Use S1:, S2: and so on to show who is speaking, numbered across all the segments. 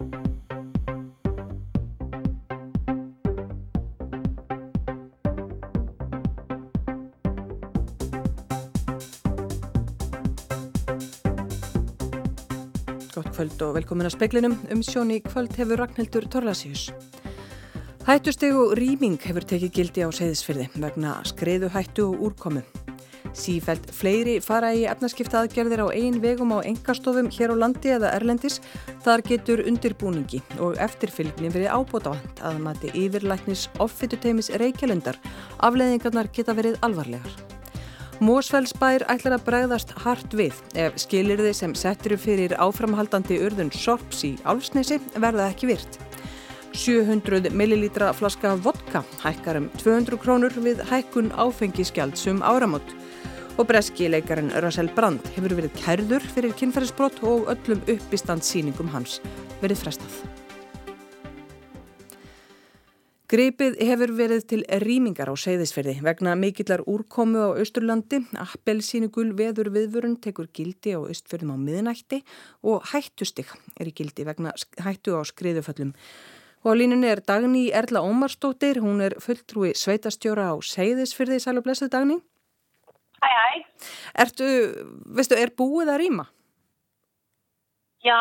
S1: Gótt kvöld og velkomin að speklinum. Um sjóni kvöld hefur Ragnhildur Torlasíus. Hættusteg og rýming hefur tekið gildi á segðisfyrði vegna skreiðu hættu og úrkomu. Sífælt fleiri fara í efnaskipta aðgerðir á ein vegum á engastofum hér á landi eða erlendis. Þar getur undirbúningi og eftirfylgni verið ábótavand að mati yfirlæknis offituteimis reykjalundar. Afleðingarnar geta verið alvarlegar. Mósfellsbær ætlar að bregðast hart við ef skilirði sem settir fyrir áframhaldandi urðun sorps í álsnesi verða ekki virt. 700 millilítra flaska vodka hækkar um 200 krónur við hækkun áfengiskjald sum áramót. Og breski leikarinn Russell Brand hefur verið kærður fyrir kynferðisbrott og öllum uppistandsýningum hans verið frestað. Gripið hefur verið til rýmingar á seyðisferði vegna mikillar úrkomu á Östurlandi. Appelsínugul veður viðvörun tekur gildi á Östfjörðum á miðnætti og hættustig er í gildi vegna hættu á skriðuföllum. Og á línunni er Dagný Erla Ómarsdóttir, hún er fulltrúi sveitastjóra á seyðisferði. Sælu blessuð Dagný.
S2: Hæ, hæ.
S1: Ertu, veistu, er búið að rýma?
S2: Já,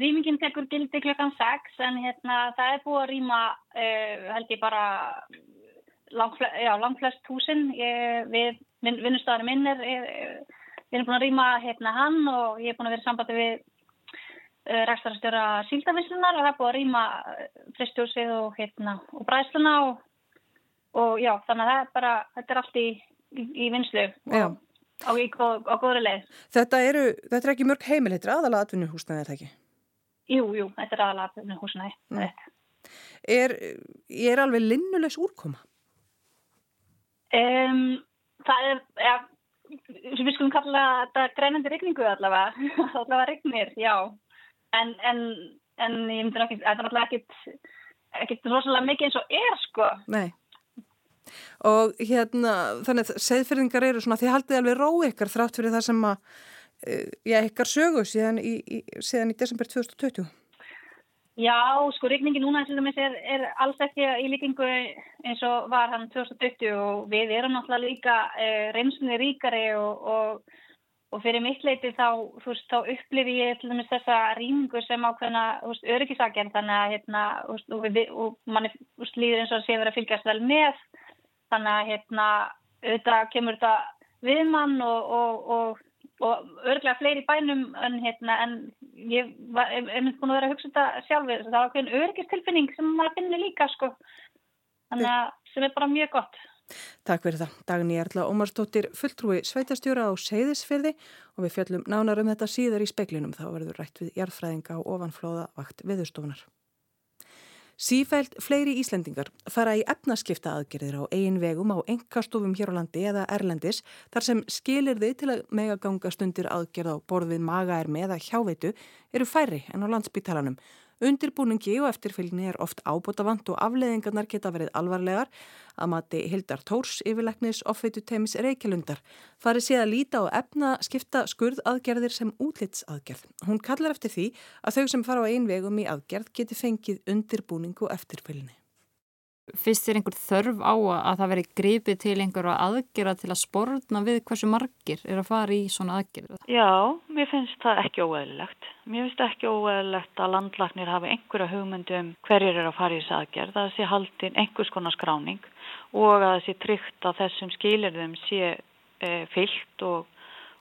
S2: rýmingin tekur gildi klokkan 6 en hérna, það er búið að rýma uh, held ég bara langflest, húsin ég, við vinnustæðarum minn er við erum búin að rýma hérna hann og ég er búin að vera sambandi við uh, rækstarastjóra síldavislunar og það er búið að rýma fristjósið og hérna og bræsluna og, og já, þannig að það er bara þetta er allt í, í, í vinslu
S1: Já
S2: á, á góðri leið.
S1: Þetta, eru, þetta er ekki mörg heimil, þetta er aðalega atvinnuhúsnaði, er þetta ekki?
S2: Jú, jú, þetta er aðalega atvinnuhúsnaði. Mm.
S1: Er, er alveg linnulegs úrkoma?
S2: Um, það er, ja, við skulum kalla þetta greinandi regningu allavega, allavega regnir, já. En, en, en ég myndi náttúrulega þetta er ekkit, ekkit rosalega mikið eins og er, sko.
S1: Nei og hérna þannig að segðfyrðingar eru svona því haldið alveg ró ykkar þrátt fyrir það sem að já, ykkar sögu síðan í, í, síðan í desember 2020
S2: Já, sko regningin núna er, er alls ekki í líkingu eins og var hann 2020 og við erum náttúrulega líka eh, reynsunni ríkari og, og, og fyrir mitt leiti þá, veist, þá upplifi ég dæmis þessa rýmingu sem ákveðna öryggisagent þannig að hérna, veist, og, við, manni líður eins og sé verið að fylgjast vel með þannig að hérna auðvitað kemur þetta viðmann og, og, og, og örglega fleiri bænum en hérna en ég hef myndið búin að vera að hugsa þetta sjálfur það var okkur örgistilfinning sem maður finnir líka sko þannig að sem er bara mjög gott
S1: Takk fyrir það. Dagni Erla Ómarsdóttir fulltrúi sveitastjóra á Seyðisfyrði og við fjöllum nánar um þetta síðar í speklinum þá verður rætt við jarðfræðinga og ofanflóða vakt viðurstofunar. Sífælt fleiri Íslendingar fara í efnaskipta aðgerðir á eigin vegum á engastofum hér á landi eða erlendis þar sem skilir þið til að megaganga stundir aðgerð á borð við magaermi eða hjáveitu eru færri en á landsbytalanum Undirbúningi og eftirfylgni er oft ábútafant og afleðingarnar geta verið alvarlegar að mati Hildar Tórs yfirleiknis offeitu teimis Reykjalundar. Farið sé að líta og efna skipta skurð aðgerðir sem útlitsaðgerð. Hún kallar eftir því að þau sem fara á einvegum í aðgerð geti fengið undirbúning og eftirfylgni.
S3: Fyrst er einhver þörf á að það veri gripið til einhverja aðgerða til að sportna við hversu margir er að fara í svona aðgerða?
S4: Já, mér finnst það ekki óæðilegt. Mér finnst ekki óæðilegt að landlagnir hafi einhverja hugmyndum hverjir er að fara í þessu aðgerð. Það sé haldinn einhvers konar skráning og að það sé tryggt að þessum skilirðum sé e, fyllt og,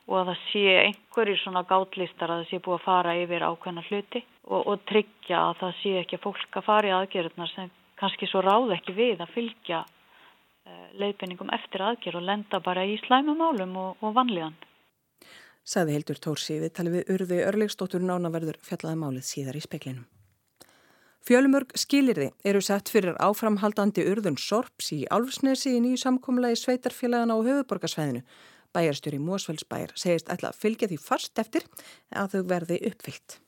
S4: og að það sé einhverjir svona gátlistar að það sé búið að fara yfir ákveðna hluti og, og tryggja að það sé ekki fólk að fara í aðgerðnar sem kannski svo ráð ekki við að fylgja uh, leiðbenningum eftir aðgerð og lenda bara í slæmumálum og, og vanlíðan.
S1: Saði Hildur Tórsi við talið við urði örlegstóttur nánaverður fjallaði málið síðar í speklinum. Fjölumörg skilirði eru sett fyrir áframhaldandi urðun Sorps í Álfsnesi í nýju samkomla í sveitarfélagana á höfuborgarsvæðinu. Bæjarstjóri Mósfellsbæjar segist ætla að fylgja því fast eftir að þau verði uppfyllt.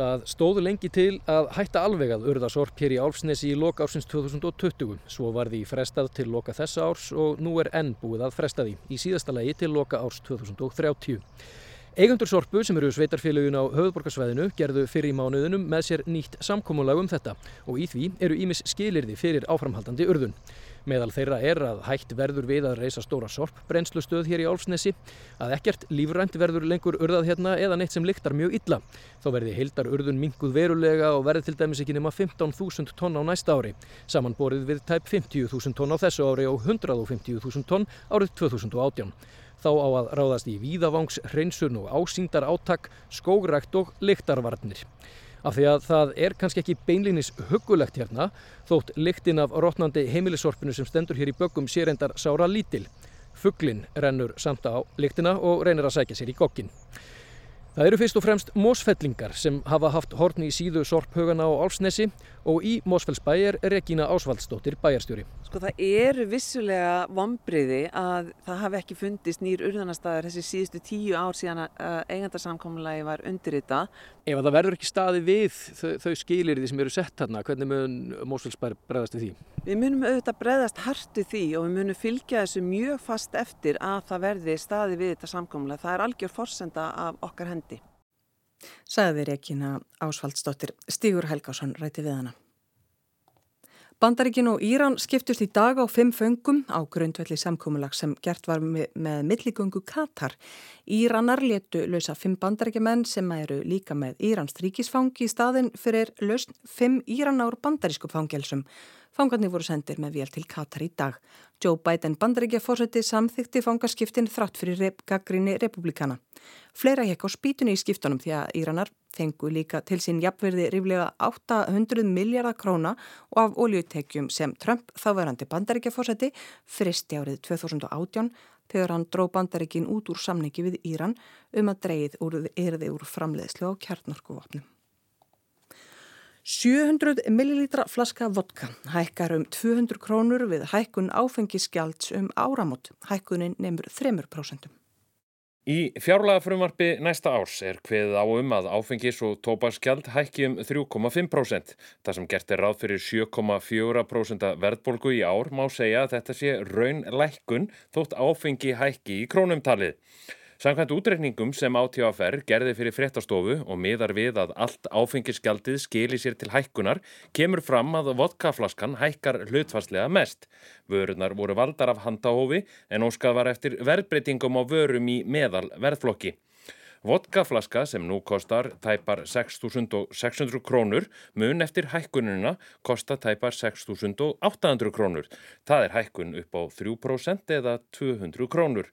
S5: Það stóðu lengi til að hætta alveg að urðasorp hér í Álfsnesi í loka ársins 2020. Svo var því frestað til loka þessa árs og nú er enn búið að fresta því í síðasta lagi til loka árs 2030. Eigandur Sorpu sem eru sveitarfélagin á höfuðborgarsvæðinu gerðu fyrir í mánuðunum með sér nýtt samkómulag um þetta og í því eru ímis skilirði fyrir áframhaldandi urðun. Meðal þeirra er að hægt verður við að reysa stóra sorp brennslustöð hér í Álfsnesi, að ekkert lífrænt verður lengur urðað hérna eða neitt sem lyktar mjög illa. Þá verði heildar urðun minguð verulega og verði til dæmis ekki nema 15.000 tonn á næsta ári. Samanborið við tæp 50.000 tonn á þessu ári og 150.000 tonn árið 2018. Þá á að ráðast í víðavangs, hreinsun og ásýndar áttak, skógrækt og lyktarvarnir af því að það er kannski ekki beinlinis hugulegt hérna þótt lyktin af rótnandi heimilisorpinu sem stendur hér í böggum sé reyndar sára lítil. Fugglin rennur samt á lyktina og reynir að sækja sér í gokkin. Það eru fyrst og fremst mósfellingar sem hafa haft horn í síðu sorphugana á Álsnesi og í Mósfellsbæ er Regína Ásvaldsdóttir bæjarstjóri.
S6: Sko það eru vissulega vombriði að það hafi ekki fundist nýr urðanastæðar þessi síðustu tíu ár síðan að eigandarsamkommunlagi var undir þetta.
S5: Ef það verður ekki staði við þau, þau skilir því sem eru sett hérna, hvernig mun Mósfellsbæ bregðast því?
S6: Við munum auðvitað bregðast hartu því og við munum fylgja þessu mjög fast eftir að það verði staði við þetta samkommunlega. Það er algjör forsenda af okkar hendi.
S1: Saði Regína Ásvaldsdóttir Stígur Helgásson ræti við hana. Bandaríkin og Íran skiptust í dag á fimm föngum á grundvelli samkómulag sem gert var með, með milligöngu Katar. Íranar letu lausa fimm bandaríkjumenn sem eru líka með Írans ríkisfangi í staðin fyrir lausn fimm Íranar bandarísku fangelsum. Fangarnir voru sendir með vél til Katar í dag. Joe Biden bandaríkja fórseti samþykti fangaskiptin þrátt fyrir rep gaggrinni republikana. Fleira hekk á spýtunni í skiptunum því að Íranar fengu líka til sín jafnverði ríflega 800 miljardar króna og af oljutekjum sem Trump þáverandi bandaríkjafórseti fristi árið 2018 þegar hann dró bandaríkin út úr samningi við Íran um að dreyið úr erði úr framleiðslu á kjartnorkuvopnum. 700 millilítra flaska vodka hækkar um 200 krónur við hækkun áfengiskjalds um áramót. Hækkunin nefnur 3%.
S7: Í fjárlagafrumvarfi næsta árs er hveðið á um að áfengis og tópaskjald hækki um 3,5%. Það sem gert er ráð fyrir 7,4% verðbolgu í ár má segja að þetta sé raun lækkun þótt áfengi hækki í krónumtalið. Samkvæmt útreikningum sem ATFR gerði fyrir fréttastofu og miðar við að allt áfengisgjaldið skili sér til hækkunar kemur fram að vodkaflaskan hækkar hlutfarslega mest. Vörunar voru valdar af handahófi en óskað var eftir verðbreytingum á vörum í meðal verðflokki. Vodkaflaska sem nú kostar tæpar 6.600 krónur mun eftir hækkununa kosta tæpar 6.800 krónur. Það er hækkun upp á 3% eða 200 krónur.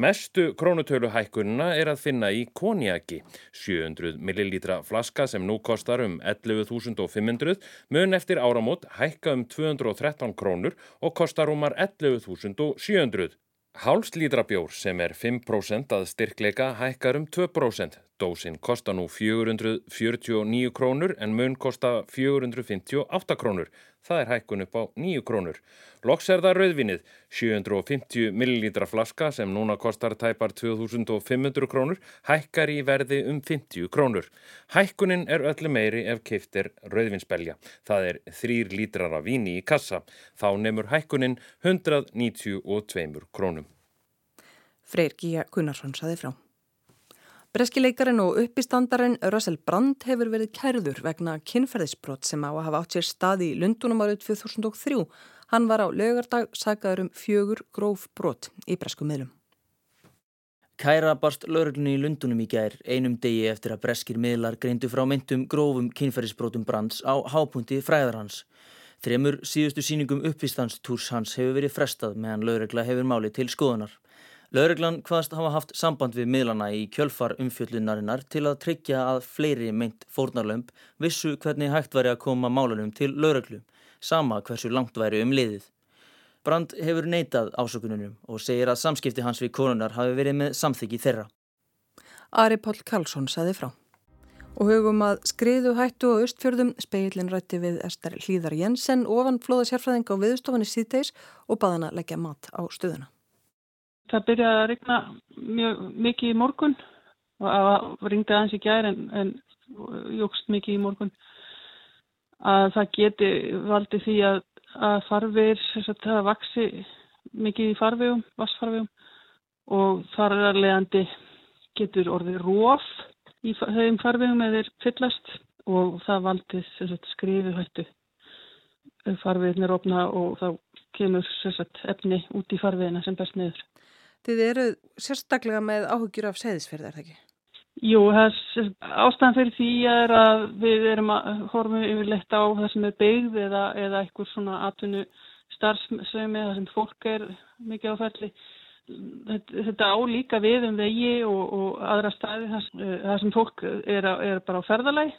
S7: Mestu krónutölu hækkununa er að finna í konjaki. 700 millilítra flaska sem nú kostar um 11.500 mun eftir áramót hækka um 213 krónur og kostar umar 11.700. Hálslítrabjór sem er 5% að styrkleika hækkar um 2%. Dósin kostar nú 449 krónur en mun kostar 458 krónur. Það er hækkun upp á 9 krónur. Loks er það rauðvinnið, 750 millilítra flaska sem núna kostar tæpar 2500 krónur, hækkar í verði um 50 krónur. Hækkunin er öllu meiri ef keift er rauðvinsbelja. Það er 3 lítrar af víni í kassa. Þá nefnur hækkunin 192 krónum.
S1: Freyr Gíja Gunnarsson saði frá. Breskileikarin og uppistandarinn Russell Brand hefur verið kærður vegna kynferðisbrott sem á að hafa átt sér stað í Lundunum árið 2003. Hann var á lögardag sagaður um fjögur gróf brott í bresku miðlum.
S8: Kæra barst lauruglunni í Lundunum í gær einum degi eftir að breskir miðlar greindu frá myndum grófum kynferðisbrotum Brands á hápunkti fræðar hans. Þremur síðustu síningum uppvistans hans hefur verið frestað meðan laurugla hefur máli til skoðunar. Lauruglan hvaðst hafa haft samband við miðlana í kjölfar umfjöllunarinnar til að tryggja að fleiri meint fórnarlömp vissu hvernig hægt væri að koma málunum til lauruglu, sama hversu langt væri um liðið. Brand hefur neitað ásökununum og segir að samskipti hans við konunar hafi verið með samþyggi þeirra.
S1: Ari Pál Karlsson saði frá. Og hugum að skriðu hættu og östfjörðum speilin rætti við Ester Hlýðar Jensen ofan flóða sérfræðing á viðstofanir síðdeis og baðana leggja mat á stöðuna.
S9: Það byrjaði að regna mjög mikið í morgun. Og það ringdi aðeins í gæri en, en jógst mikið í morgun. Að það geti valdi því að, að farfir, það vaksi mikið í farvegum, vassfarvegum og þar er að leiðandi getur orðið róf í þeim farvegum eða þeir fyllast. Og það valdið skrifu hættu farveginir opna og þá kemur sagt, efni út í farvegina sem best niður.
S1: Þið eru sérstaklega með áhugjur af segðisferð, er það ekki?
S9: Jú, ástæðan fyrir því er að við erum að horfum yfirleitt á það sem er byggð eða, eða eitthvað svona atvinnu starfsveimi, það sem fólk er mikið áferðli. Þetta, þetta á líka við um vegi og, og aðra staði, það sem fólk er, er bara á ferðalagi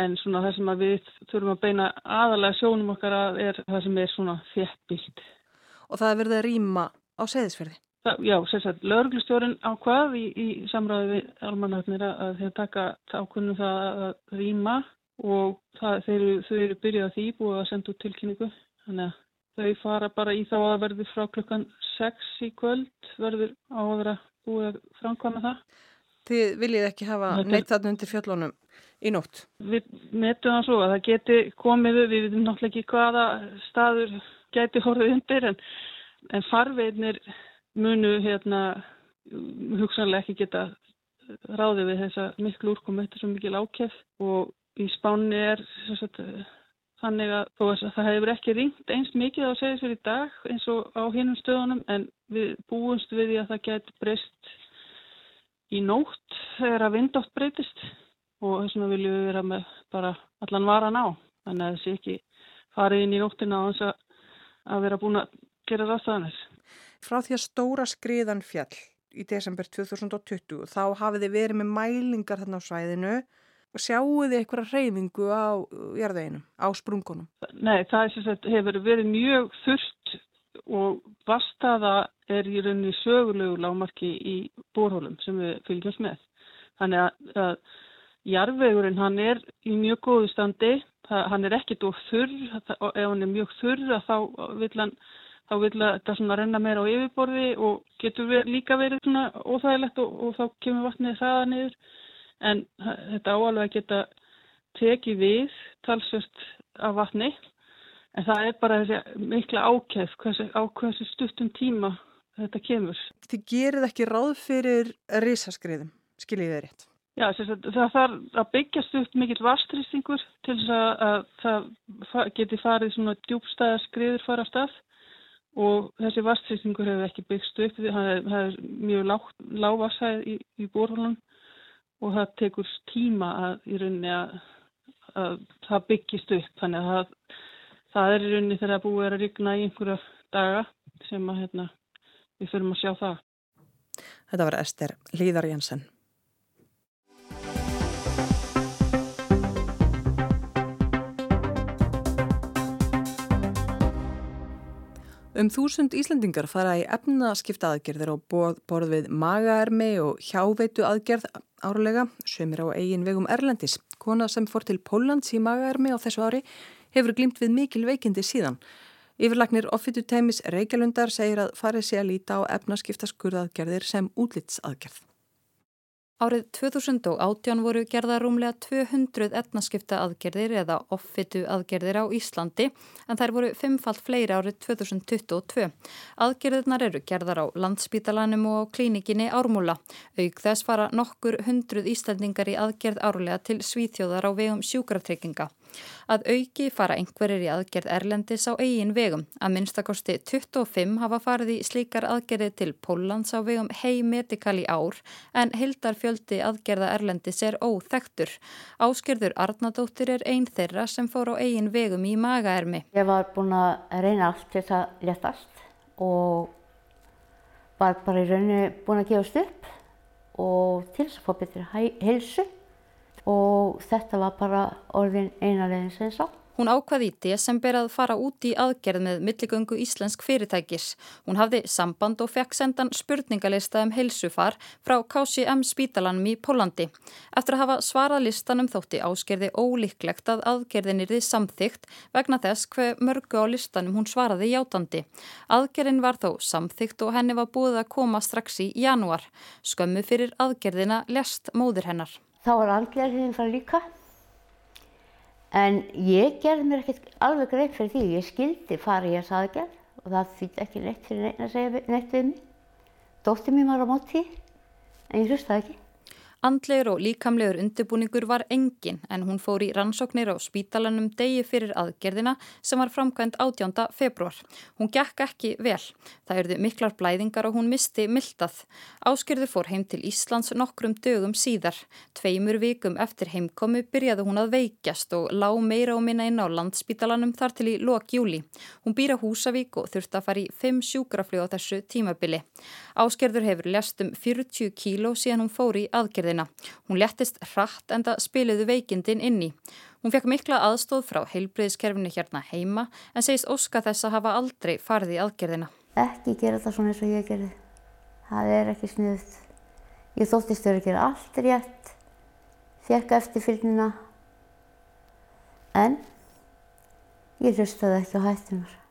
S9: en svona það sem við þurfum að beina aðalega sjónum okkar að er það sem er svona þéttbílt.
S1: Og það er verið að rýma á seðisferði?
S9: Já, sérstaklega, lögurglustjórin á hvað í, í samræði við almannagnir að þeir taka ákvörnum það að rýma og það, þeir, þau eru byrjuð að því búið að senda út tilkynningu. Þannig að þau fara bara í þá að verði frá klukkan 6 í kvöld verður á að vera búið að framkvæma það.
S1: Þið viljið ekki hafa neitt þarna undir fjöllunum í nótt?
S9: Við metum það svo að það geti komið, við veitum náttúrulega ekki hvaða staður geti horfið undir en, en farveitnir munu hérna hugsanlega ekki geta ráði við þessa miklu úrkomi þetta er svo mikil ákjef og í spánni er sagt, þannig að það hefur ekki ringt einst mikið á að sér í dag eins og á hinnum stöðunum en við búumst við því að það geti breyst í nótt þegar að vindótt breytist. Og þess vegna viljum við vera með bara allan varan á. Þannig að þessi ekki farið inn í nóttina á þess að vera búin að gera rástaðanir.
S1: Frá því að stóra skriðan fjall í desember 2020 þá hafið þið verið með mælingar þarna á svæðinu og sjáu þið eitthvað reyfingu á jærðveginum, á sprungunum?
S9: Nei, það sagt, hefur verið mjög þurft og vastaða er í rauninni sögulegu lámarki í bórhólum sem við fylgjast með. Þannig að, jarðvegurinn hann er í mjög góðu standi, hann er ekkit og þurr, ef hann er mjög þurr þá vil hann þá vil þetta svona renna meira á yfirborði og getur ver, líka verið svona óþægilegt og, og þá kemur vatnið það niður en þetta áalveg að geta tekið við talsvöst af vatni en það er bara þessi mikla ákveð á hversu stuttum tíma þetta kemur.
S1: Þið gerir ekki ráð fyrir risaskriðum, skiljið þið rétt?
S9: Já, það þarf að byggjast upp mikill vastrýstingur til þess að það geti farið svona djúbstæðar skriður fara af stað og þessi vastrýstingur hefur ekki byggst upp, það er, það er mjög lágvarsæð í, í bórhólunum og það tekur tíma að í rauninni að, að það byggjast upp, þannig að það, það er í rauninni þegar það búið að rigna í einhverja daga sem að hérna við þurfum að sjá það.
S1: Þetta var Ester Líðar Jensen. Um þúsund Íslandingar fara í efnaskipta aðgerðir á borð við magaermi og hjáveitu aðgerð árulega, sömur á eigin vegum Erlendis. Kona sem fór til Póllands í magaermi á þessu ári hefur glimt við mikil veikindi síðan. Yfirlagnir offitu teimis Reykjalundar segir að farið sé að líta á efnaskiptaskurðaðgerðir sem útlitsaðgerð.
S3: Árið 2018 voru gerða rúmlega 200 etnaskipta aðgerðir eða offitu aðgerðir á Íslandi en þær voru fimmfalt fleiri árið 2022. Aðgerðirnar eru gerðar á landspítalanum og klínikinni Ármúla. Auk þess fara nokkur hundruð Íslandingar í aðgerð árlega til svíþjóðar á vegum sjúkratrygginga. Að auki fara einhverjir í aðgerð Erlendis á eigin vegum. Að minnstakosti 25 hafa farið í slíkar aðgerði til Pólans á vegum hei medikal í ár en hildar fjöldi aðgerða Erlendis er óþektur. Áskerður Arnadóttir er einn þeirra sem fór á eigin vegum í magaermi.
S10: Ég var búin að reyna allt til það letast og var bara í rauninu búin að gefast upp og til þess að fá betri heilsu og þetta var bara orðin einalegin sem ég sá.
S3: Hún ákvaði í desember að fara út í aðgerð með milligöngu íslensk fyrirtækis. Hún hafði samband og fekk sendan spurningalista um heilsufar frá KCM spítalanum í Pólandi. Eftir að hafa svarað listanum þótti áskerði ólíklegt að aðgerðin er því samþygt vegna þess hver mörgu á listanum hún svaraði játandi. Aðgerðin var þó samþygt og henni var búið að koma strax í janúar. Skömmu fyrir aðgerðina lest móður hennar.
S10: Þá var aðgerðin það líka. En ég gerði mér ekkert alveg greið fyrir því. Ég skildi fara í þess aðgerð og það þýtti ekki neitt fyrir neitt að segja neitt við mig. Dóttir mér var á móti en ég hlustaði ekki.
S3: Andlegur og líkamlegur undirbúningur var engin en hún fór í rannsóknir á spítalanum degi fyrir aðgerðina sem var framkvæmt 18. februar. Hún gekk ekki vel. Það erðu miklar blæðingar og hún misti mildað. Áskyrður fór heim til Íslands nokkrum dögum síðar. Tveimur vikum eftir heimkomu byrjaði hún að veikjast og lá meira og minna inn á landspítalanum þar til í lok júli. Hún býra Húsavík og þurfti að fara í 5 sjúkrafljóð á þessu tímabili. Áskyrður hefur lest um 40 kíló síðan hún fór í aðgerðina aðgerðina. Hún lettist hratt en það spiliðu veikindin inni. Hún fekk mikla aðstóð frá heilbreyðiskerfinu hérna heima en segist óska þess að hafa aldrei farið í aðgerðina.
S10: Ekki gera það svona eins og ég gerði. Það er ekki sniðut. Ég þóttist þau að gera allt rétt, fekk eftirfylgnina en ég hlustaði ekki á hættunar.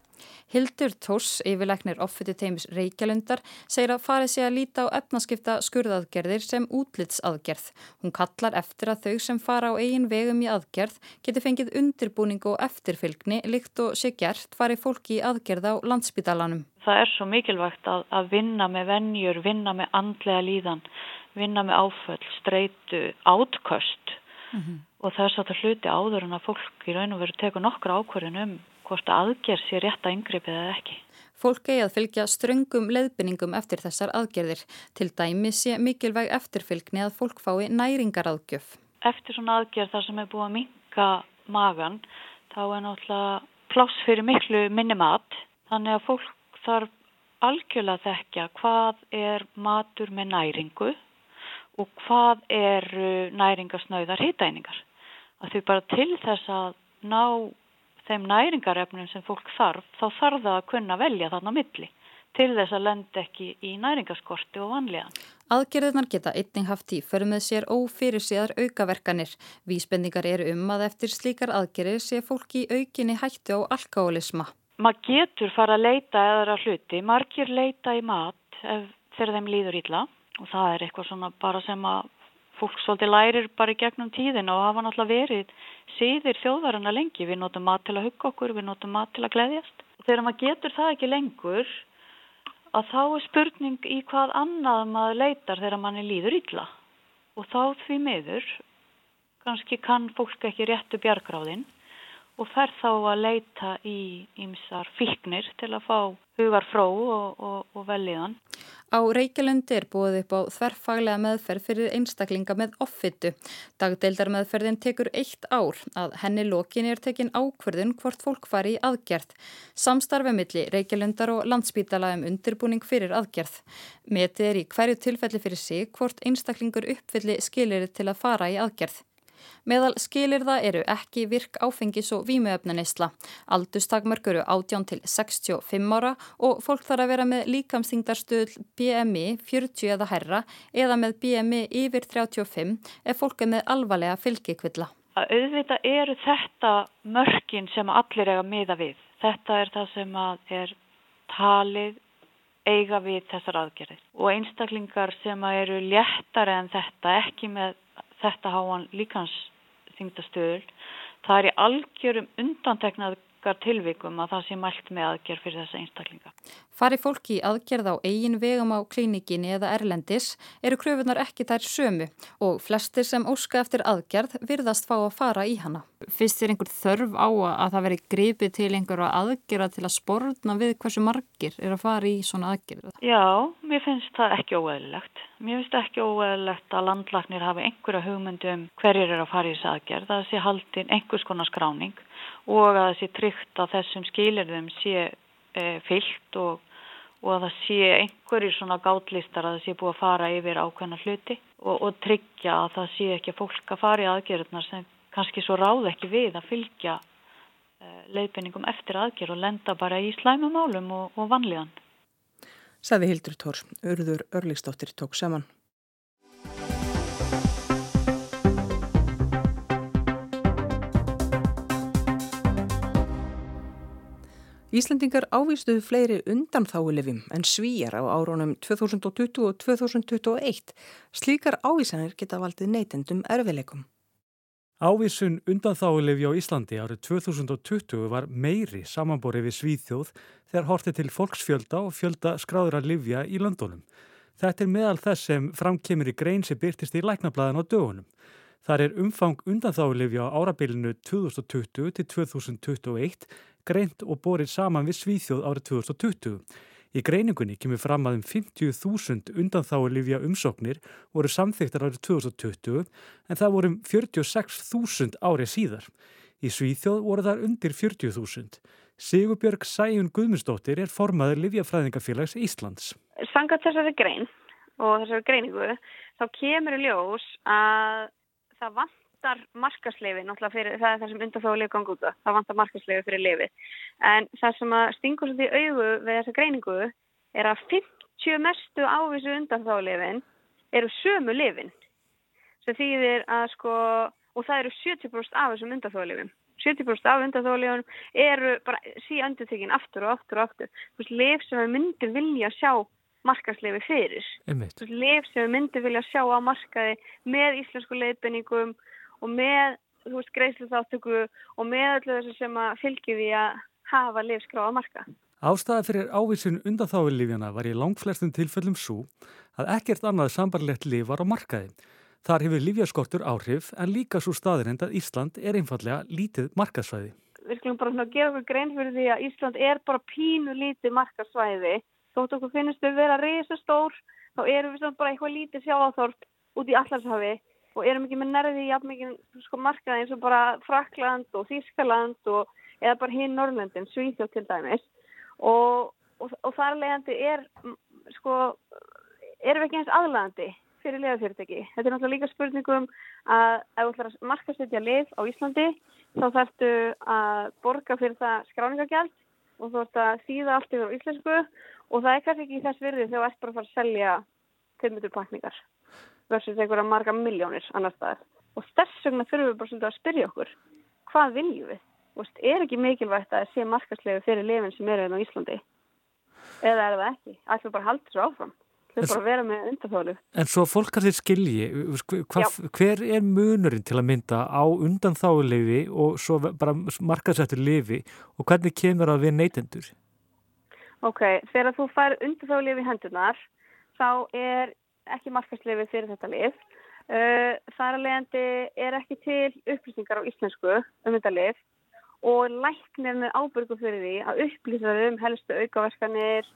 S3: Hildur Tórs, yfirleiknir offiti teimis Reykjalundar, segir að farið sé að líta á efnaskipta skurðaðgerðir sem útlitsaðgerð. Hún kallar eftir að þau sem fara á eigin vegum í aðgerð geti fengið undirbúning og eftirfylgni líkt og sé gert fari fólki í aðgerð á landsbytalanum.
S4: Það er svo mikilvægt að, að vinna með vennjur, vinna með andlega líðan, vinna með áföll, streitu, átköst mm -hmm. og þess að það hluti áður en að fólk í raun og veru teku nokkra ákvörðin um hvort aðgerð sé rétt að yngreipið eða ekki.
S3: Fólk eigi að fylgja ströngum leðbynningum eftir þessar aðgerðir. Til dæmi sé mikilvæg eftirfylgni að fólk fái næringaraðgjöf.
S4: Eftir svona aðgerð þar sem er búið að minka magan þá er náttúrulega pláss fyrir miklu minni mat. Þannig að fólk þarf algjörlega þekkja hvað er matur með næringu og hvað er næringasnauðar hittæningar. Að þau bara til þess að ná þeim næringarefnum sem fólk þarf, þá þarf það að kunna velja þarna milli til þess að lenda ekki í næringaskorti og vanlíðan.
S3: Aðgerðunar geta einning haft í fyrir með sér ófyrir séðar aukaverkanir. Vísbendingar eru um að eftir slíkar aðgerðir sé fólki í aukinni hættu á alkoholisma.
S4: Maður getur fara að leita eðra hluti, margir leita í mat ef, þegar þeim líður ítla og það er eitthvað svona bara sem að fólk svolítið lærir bara í gegnum tíðin og hafa náttúrulega verið síðir þjóðarana lengi. Við notum mat til að hugga okkur, við notum mat til að gleyðjast. Þegar maður getur það ekki lengur að þá er spurning í hvað annað maður leitar þegar manni líður illa. Og þá því miður, kannski kann fólk ekki réttu bjargráðinn og fer þá að leita í ýmsar fíknir til að fá hugar frá og, og, og velliðan.
S3: Á Reykjalundi er búið upp á þverfaglega meðferð fyrir einstaklinga með offitu. Dagdeildarmeðferðin tekur eitt ár að henni lokin er tekin ákverðun hvort fólk fari í aðgerð. Samstarfið milli Reykjalundar og landsbítala um undirbúning fyrir aðgerð. Metið er í hverju tilfelli fyrir sig hvort einstaklingur uppfylli skilir til að fara í aðgerð. Meðal skilir það eru ekki virk áfengis og vímuöfnaneysla. Aldustakmörk eru 18 til 65 ára og fólk þarf að vera með líkamsþingdarstöðl BMI 40 eða herra eða með BMI yfir 35 ef fólk er með alvarlega fylgikvilla.
S4: Auðvita eru þetta mörkin sem allir eiga miða við. Þetta er það sem er talið eiga við þessar aðgerðir og einstaklingar sem eru léttari en þetta ekki með þetta háan líkans þingdastöðul. Það er í algjörum undanteknaðar tilvikum að það sé mælt með aðgerð fyrir þessa einstaklinga.
S3: Fari fólki í aðgerð á eigin vegum á klínikinni eða erlendis eru kröfunar ekki þær sömu og flestir sem óska eftir aðgerð virðast fá að fara í hana. Fyrst er einhver þörf á að það veri gripið til einhverja aðgerða til að sportna við hversu margir er að fara í svona aðgerð?
S4: Já, mér finnst það ekki óæðilegt. Mér finnst ekki óæðilegt að landlagnir hafi einhverja hugmyndum hverjir er að fara í þessu aðgerð. Það sé haldinn einhvers konar skráning og að það sé tryggt að þessum skilirðum sé e, fyllt og, og að það sé einhverjir svona gátlistar að það sé búið að fara yfir ákveðna hluti og, og tryggja að það sé ekki fólk að fara í aðgerðunar sem kannski svo ráð ekki við að fylgja e, leiðbenningum eftir aðgerð og lenda bara í slæmumálum og, og vanlíðan.
S1: Saði Hildur Tór, Urður Örliksdóttir tók saman. Íslandingar ávístuðu fleiri undanþáulefim en svíjar á árónum 2020 og 2021. Slíkar ávísanir geta valdið neytendum erfileikum.
S11: Ávísun undanþáulefi á Íslandi árið 2020 var meiri samanborið við Svíþjóð þegar hortið til fólksfjölda og fjölda skráður að livja í löndunum. Þetta er meðal þess sem framkemur í grein sem byrtist í læknablaðin á dögunum. Þar er umfang undanþáulifja á árabilinu 2020 til 2021 greint og borið saman við Svíþjóð árið 2020. Í greiningunni kemur fram að um 50.000 undanþáulifja umsóknir voru samþyktar árið 2020 en það voru um 46.000 árið síðar. Í Svíþjóð voru þar undir 40.000. Sigurbjörg Sæjun Guðmundsdóttir er formaður Livjafræðingafélags Íslands.
S12: Sangat þessari grein og þessari greiningu þá kemur í ljós að það vantar markasleifi náttúrulega fyrir það er það sem undan þá að lifa gangi út það vantar markasleifi fyrir lifi en það sem að stingur svolítið í augu við þessa greiningu er að 50 mestu ávísu undan þá lifin eru sömu lifin sem þýðir að sko og það eru 70% af þessum undan þá lifin 70% af undanþálegunum eru bara síðan tekinn aftur og aftur og aftur. Þú veist, lef sem við myndum vilja sjá markaslefi fyrir. Lef sem við myndum vilja sjá á markaði með íslensku leifinningum og með, þú veist, greiðslu þáttöku og með öllu þessu sem að fylgja því að hafa lefskráð á marka.
S11: Ástæða fyrir ávísun undanþáulífjana var í langflestum tilfellum svo að ekkert annað sambarlegt lif var á markaði. Þar hefur lífjaskortur áhrif en líka svo staðirind að Ísland er einfallega lítið markasvæði.
S12: Við skulum bara svona gefa okkur grein fyrir því að Ísland er bara pínu lítið markasvæði. Þótt okkur finnst við vera reysa stór, þá erum við svona bara eitthvað lítið sjááþorp út í allarshafi og erum ekki með nærði í mikið sko, markaði eins og bara Frakland og Þískaland og eða bara hinn Norrlöndin, Svíþjótt til dæmis. Og, og, og þar leiðandi er, sko, erum við ekki eins aðlæðandi fyrir liðafyrirtæki. Þetta er náttúrulega líka spurningum að ef þú ætlar að markasetja lið á Íslandi þá þarftu að borga fyrir það skráningagjald og þú ætti að þýða allt yfir á íslensku og það er kannski ekki þess virði þegar þú ert bara að fara að selja 500 pakningar versus einhverja marga miljónir annar staðar. Og þess vegna þurfum við bara svolítið að spyrja okkur hvað viljum við? Vist, er ekki mikilvægt að sé markaslegu fyrir lifin sem eru hérna á Íslandi? Eða er það ekki? Ætlum bara að halda þessu áfram. Þau bara að vera með undanþálu.
S11: En svo fólk að þeir skilji, hvað, hver er munurinn til að mynda á undanþáleifi og svo bara markaðsættur lifi og hvernig kemur það við neytendur?
S12: Ok, þegar þú fær undanþáleifi hendunar, þá er ekki markaðsleifi fyrir þetta lif. Uh, þar að leiðandi er ekki til upplýsingar á íslensku um þetta lif og læknir með ábyrgu fyrir því að upplýsa um helstu aukaverskanir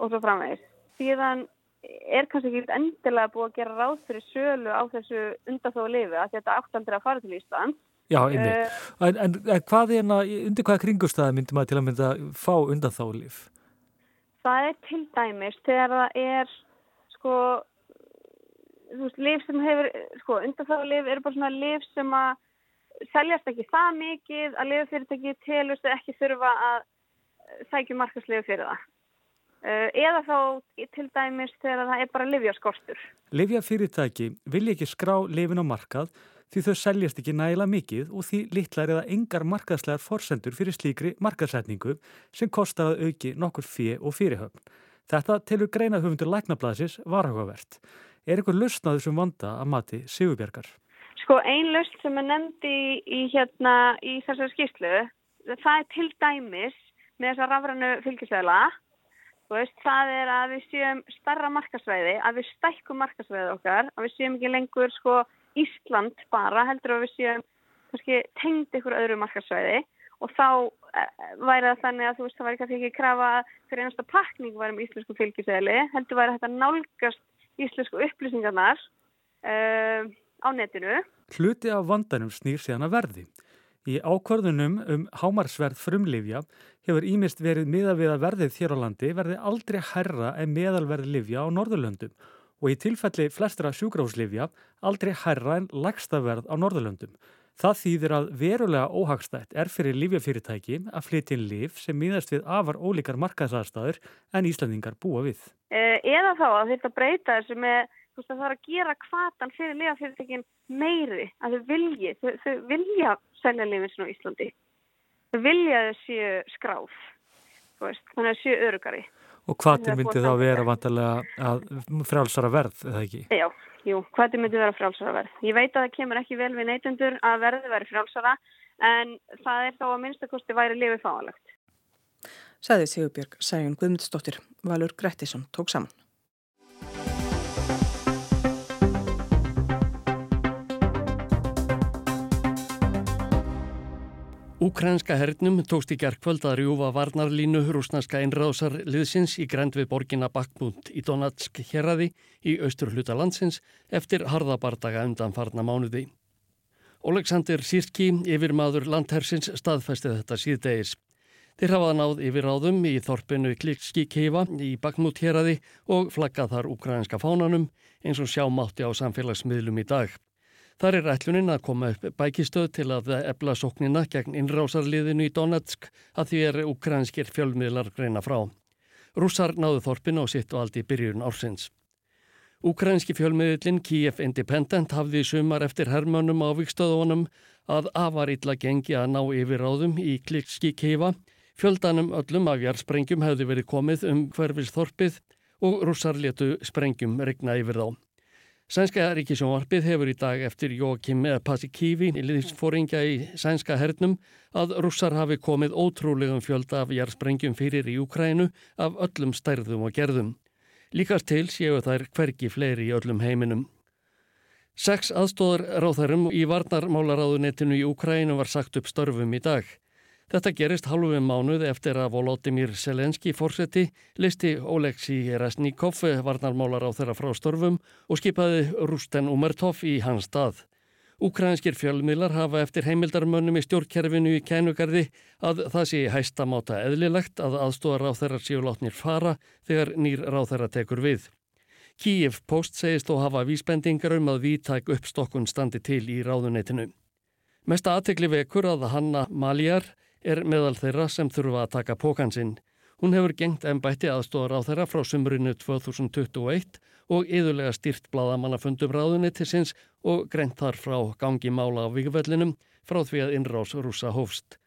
S12: og svo framvegis. Síðan er kannski ekki endilega búið að gera ráð fyrir sölu á þessu undanþóðu lifi að þetta áttandir að fara til Ísland.
S11: Já, einmitt. Uh, en, en, en hvað er það, undir hvaða kringustæði myndi maður til að mynda að fá undanþóðu lif?
S12: Það er til dæmis þegar það er sko, þú veist, lif sem hefur, sko, undanþóðu lif eru bara svona lif sem að seljast ekki það mikið að lifafyrirtæki telust ekki þurfa að sækja markaslegu fyrir það. Eh, eða þá til dæmis þegar það er bara livjaskortur.
S11: Livjafyrirtæki vilja ekki skrá lifin á markað því þau seljast ekki nægila mikið og því litlar eða engar markaðslegar forsendur fyrir slíkri markaðsetningu sem kostaði auki nokkur fjö og fyrirhöfn. Þetta tilur greinað höfundur læknablaðsis varhugavert. Er eitthvað lausnað þessum vanda að mati Sigurbjörgar?
S12: Sko ein lausn sem er nefndi í, hérna, í þessari skýrslu, það er til dæmis með þessa rafrannu fylgisveila Veist, það er að við séum starra markasvæði, að við stækkum markasvæði okkar, að við séum ekki lengur sko, Ísland bara, heldur að við séum tengd ykkur öðru markasvæði og þá e, væri það þannig að þú veist það væri kannski ekki krafa fyrir einasta pakning með íslensku fylgisæli, heldur væri þetta nálgast íslensku upplýsingarnar uh, á netinu.
S11: Hluti af vandanum snýr síðan að verði. Í ákvörðunum um hámarsverð frumlifja hefur ímist verið miða við að verðið þér á landi verði aldrei herra en meðalverð livja á Norðurlöndum og í tilfelli flestra sjúgráslifja aldrei herra en lagstaverð á Norðurlöndum. Það þýðir að verulega óhagstætt er fyrir livjafyrirtæki að flytja inn liv sem miðast við afar ólíkar markaðsarstaður en Íslandingar búa við.
S12: Eh, eða þá að þetta breyta þessu með þú veist að það er að gera kvatan fyrir lifafyrirtækin meiri að þau vilji, þau, þau vilja selja lifin á Íslandi. Þau vilja þau séu skráð, veist, þannig að séu örugari.
S11: Og hvaðir myndi þá vera vantarlega að frjálsara verð, eða ekki?
S12: Já, jú, hvaðir myndi vera frjálsara verð. Ég veit að það kemur ekki vel við neytundur að verði veri frjálsara en það er þá að minnstakosti væri lifið fáalagt.
S1: Saði Sigurbjörg Sæjun Guðmundsdóttir, Valur Grettisson tók saman.
S13: Úkrænska hernum tókst í gerðkvöld að rjúfa varnarlínu rúsnarska einráðsarliðsins í grend við borginna Bakmund í Donatsk hérraði í austur hluta landsins eftir harðabardaga undan farna mánuði. Oleksandr Sirki, yfirmaður landhersins, staðfæsti þetta síðdegis. Þeir hafa náð yfir áðum í þorpinu Klikski Keiva í Bakmút hérraði og flaggað þar úkrænska fánanum eins og sjá mátti á samfélagsmiðlum í dag. Þar er ætlunin að koma upp bækistöð til að ebla sóknina gegn innrásarliðinu í Donetsk að því er ukrænskir fjölmiðlar greina frá. Rússar náðu þorpin og sitt og aldi byrjun ársins. Ukrænski fjölmiðlinn Kiev Independent hafði sumar eftir hermönum á vikstöðunum að afar illa gengi að ná yfir áðum í klikski keifa. Fjöldanum öllum af jarðsprengjum hefði verið komið um hverfis þorpið og rússar letu sprengjum regna yfir þá. Sænska ríkisjónvarpið hefur í dag eftir Jókim Pasikífi í liðsfóringja í sænska hernum að russar hafi komið ótrúlegum fjölda af jarðsprengjum fyrir í Ukrænu af öllum stærðum og gerðum. Líkast til séu þær hvergi fleiri í öllum heiminum. Seks aðstóðar ráþarum í varnarmálaráðunettinu í Ukrænu var sagt upp störfum í dag. Þetta gerist halvum mánuð eftir að Volodymyr Selenski fórseti listi Oleksi Resnikov varnarmálar á þeirra frá störfum og skipaði Rusten Umertov í hans stað. Ukrænskir fjölmiðlar hafa eftir heimildarmönnum í stjórnkerfinu í kænugarði að það sé hæsta máta eðlilegt að aðstóðar á þeirra séu látnir fara þegar nýr ráð þeirra tekur við. Kíif Post segist þó hafa vísbendingar um að vítæk uppstokkun standi til í ráðuneytinu. Mesta aðtekli vekur að Hanna Maljar er meðal þeirra sem þurfa að taka pókansinn. Hún hefur gengt ennbætti aðstóðar á þeirra frá sumrunu 2021 og yðurlega stýrt bladamannafundum ráðunni til sinns og greint þar frá gangi mála á vikvellinum frá því að innrás rúsa hófst.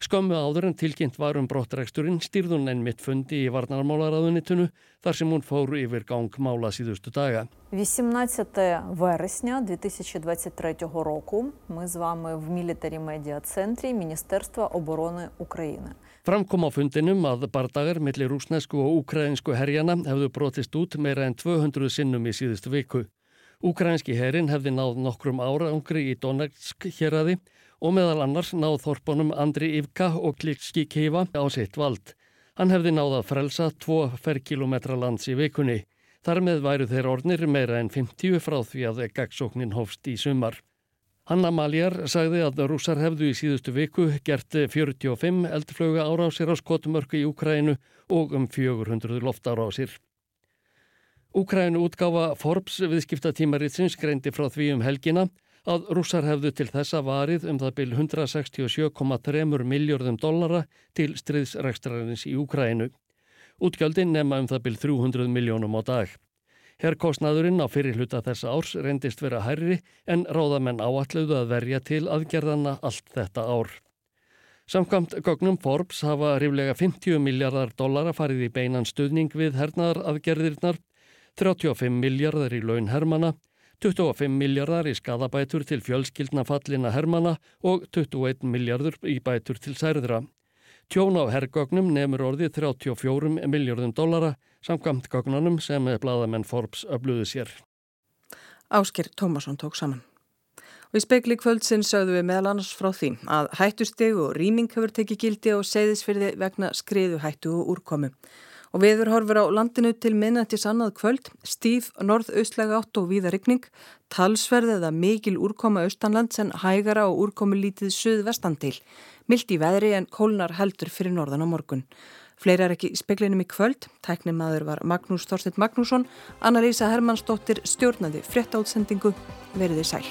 S13: Skömmu áður en tilkynnt var um brottræksturinn stýrðun enn mitt fundi í varnarmálaráðunitinu þar sem hún fóru yfir gang mála síðustu daga.
S14: 18 вересня 2023 року ми з вами в мілітарі медіа-центрі Міністерства оборони України.
S13: Framkom á fundinum að bardagar millir rúsnesku og ukrainsku herjana hefðu brotist út meira en 200 sinnum í síðustu viku. Ukrainski herin hefði náð nokkrum ára ungri í Donetsk héradi og meðal annars náð þorpunum Andri Ivka og Klikski Keiva á sitt vald. Hann hefði náð að frelsa 2 ferkilometra lands í vikunni. Þar með væru þeir ornir meira en 50 frá því að gagsóknin hófst í sumar. Hanna Maljar sagði að rússar hefðu í síðustu viku gert 45 eldflöga árásir á skotmörku í Ukrænu og um 400 loftárásir. Ukrænu útgáfa Forbes viðskiptatímaritsins greindi frá því um helgina að rússar hefðu til þessa varið um það byrj 167,3 miljörðum dollara til stríðsrekstrarins í Úkrænu. Útgjöldin nema um það byrj 300 miljónum á dag. Herrkostnaðurinn á fyrirluta þessa árs reyndist vera hærri en ráðamenn áalluðu að verja til aðgerðana allt þetta ár. Samkvæmt gognum Forbes hafa ríflega 50 miljardar dollara farið í beinan stuðning við hernaðar aðgerðirnar, 35 miljardar í laun hermana, 25 miljardar í skadabætur til fjölskyldna fallina hermana og 21 miljardur í bætur til særðra. Tjón á herrgögnum nefnur orðið 34 miljardum dollara samkvæmt gögnunum sem bladamenn Forbes öfluðu sér.
S1: Ásker Tómasson tók saman. Og í spekli kvöldsinn sögðu við meðal annars frá því að hættusteg og rýming hefur tekið gildi og segðisfyrði vegna skriðu hættu og úrkomu og viður horfur á landinu til minnættis annað kvöld, stíf norðaustlega átt og víða rigning, talsverð eða mikil úrkoma austanlands en hægara og úrkomu lítið suðvestan til, mild í veðri en kólnar heldur fyrir norðan á morgun. Fleira er ekki speklinum í kvöld, tæknimaður var Magnús Þorstedt Magnússon, Anna-Lísa Hermannsdóttir stjórnaði frétta átsendingu, veriði sæl.